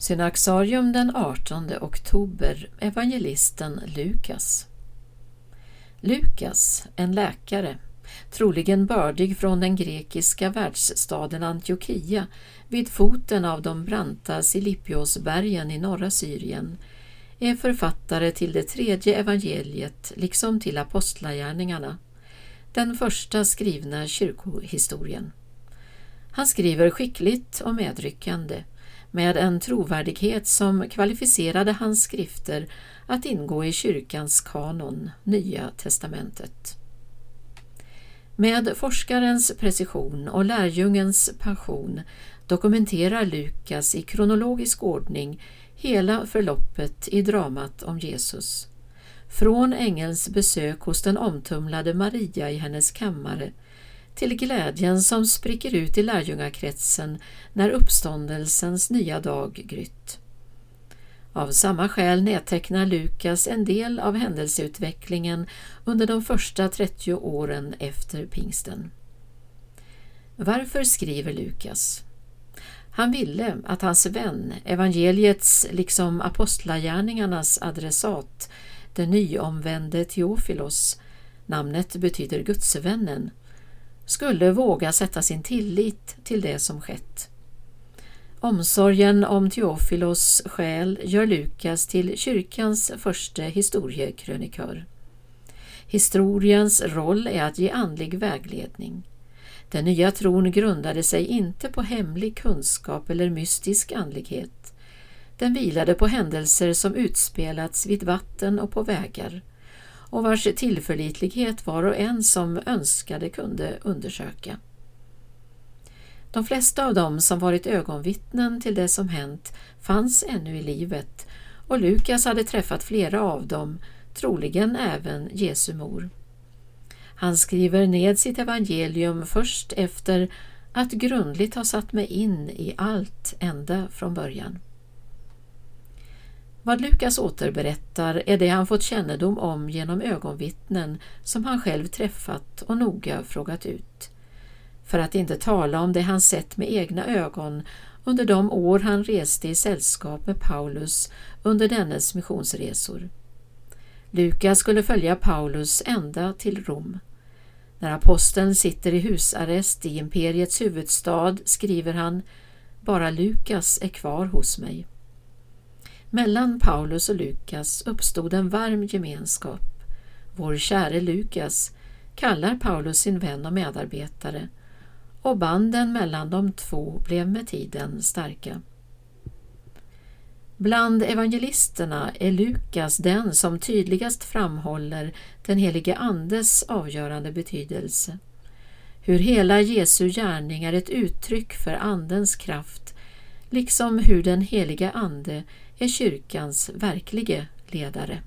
Synaxarium den 18 oktober Evangelisten Lukas Lukas, en läkare, troligen bördig från den grekiska världsstaden Antiochia vid foten av de branta Silippiosbergen i norra Syrien, är författare till det tredje evangeliet liksom till Apostlagärningarna, den första skrivna kyrkohistorien. Han skriver skickligt och medryckande med en trovärdighet som kvalificerade hans skrifter att ingå i kyrkans kanon, Nya testamentet. Med forskarens precision och lärjungens passion dokumenterar Lukas i kronologisk ordning hela förloppet i dramat om Jesus. Från ängelns besök hos den omtumlade Maria i hennes kammare till glädjen som spricker ut i lärjungakretsen när uppståndelsens nya dag grytt. Av samma skäl nedtecknar Lukas en del av händelseutvecklingen under de första 30 åren efter pingsten. Varför skriver Lukas? Han ville att hans vän, evangeliets liksom apostlagärningarnas adressat, den nyomvände Teofilos, namnet betyder gudsvännen, skulle våga sätta sin tillit till det som skett. Omsorgen om Teofilos själ gör Lukas till kyrkans första historiekrönikör. Historiens roll är att ge andlig vägledning. Den nya tron grundade sig inte på hemlig kunskap eller mystisk andlighet. Den vilade på händelser som utspelats vid vatten och på vägar och vars tillförlitlighet var och en som önskade kunde undersöka. De flesta av dem som varit ögonvittnen till det som hänt fanns ännu i livet och Lukas hade träffat flera av dem, troligen även Jesu mor. Han skriver ned sitt evangelium först efter att grundligt ha satt mig in i allt ända från början. Vad Lukas återberättar är det han fått kännedom om genom ögonvittnen som han själv träffat och noga frågat ut. För att inte tala om det han sett med egna ögon under de år han reste i sällskap med Paulus under dennes missionsresor. Lukas skulle följa Paulus ända till Rom. När aposteln sitter i husarrest i imperiets huvudstad skriver han ”Bara Lukas är kvar hos mig”. Mellan Paulus och Lukas uppstod en varm gemenskap. Vår käre Lukas kallar Paulus sin vän och medarbetare och banden mellan de två blev med tiden starka. Bland evangelisterna är Lukas den som tydligast framhåller den helige Andes avgörande betydelse. Hur hela Jesu gärning är ett uttryck för Andens kraft, liksom hur den heliga Ande är kyrkans verklige ledare.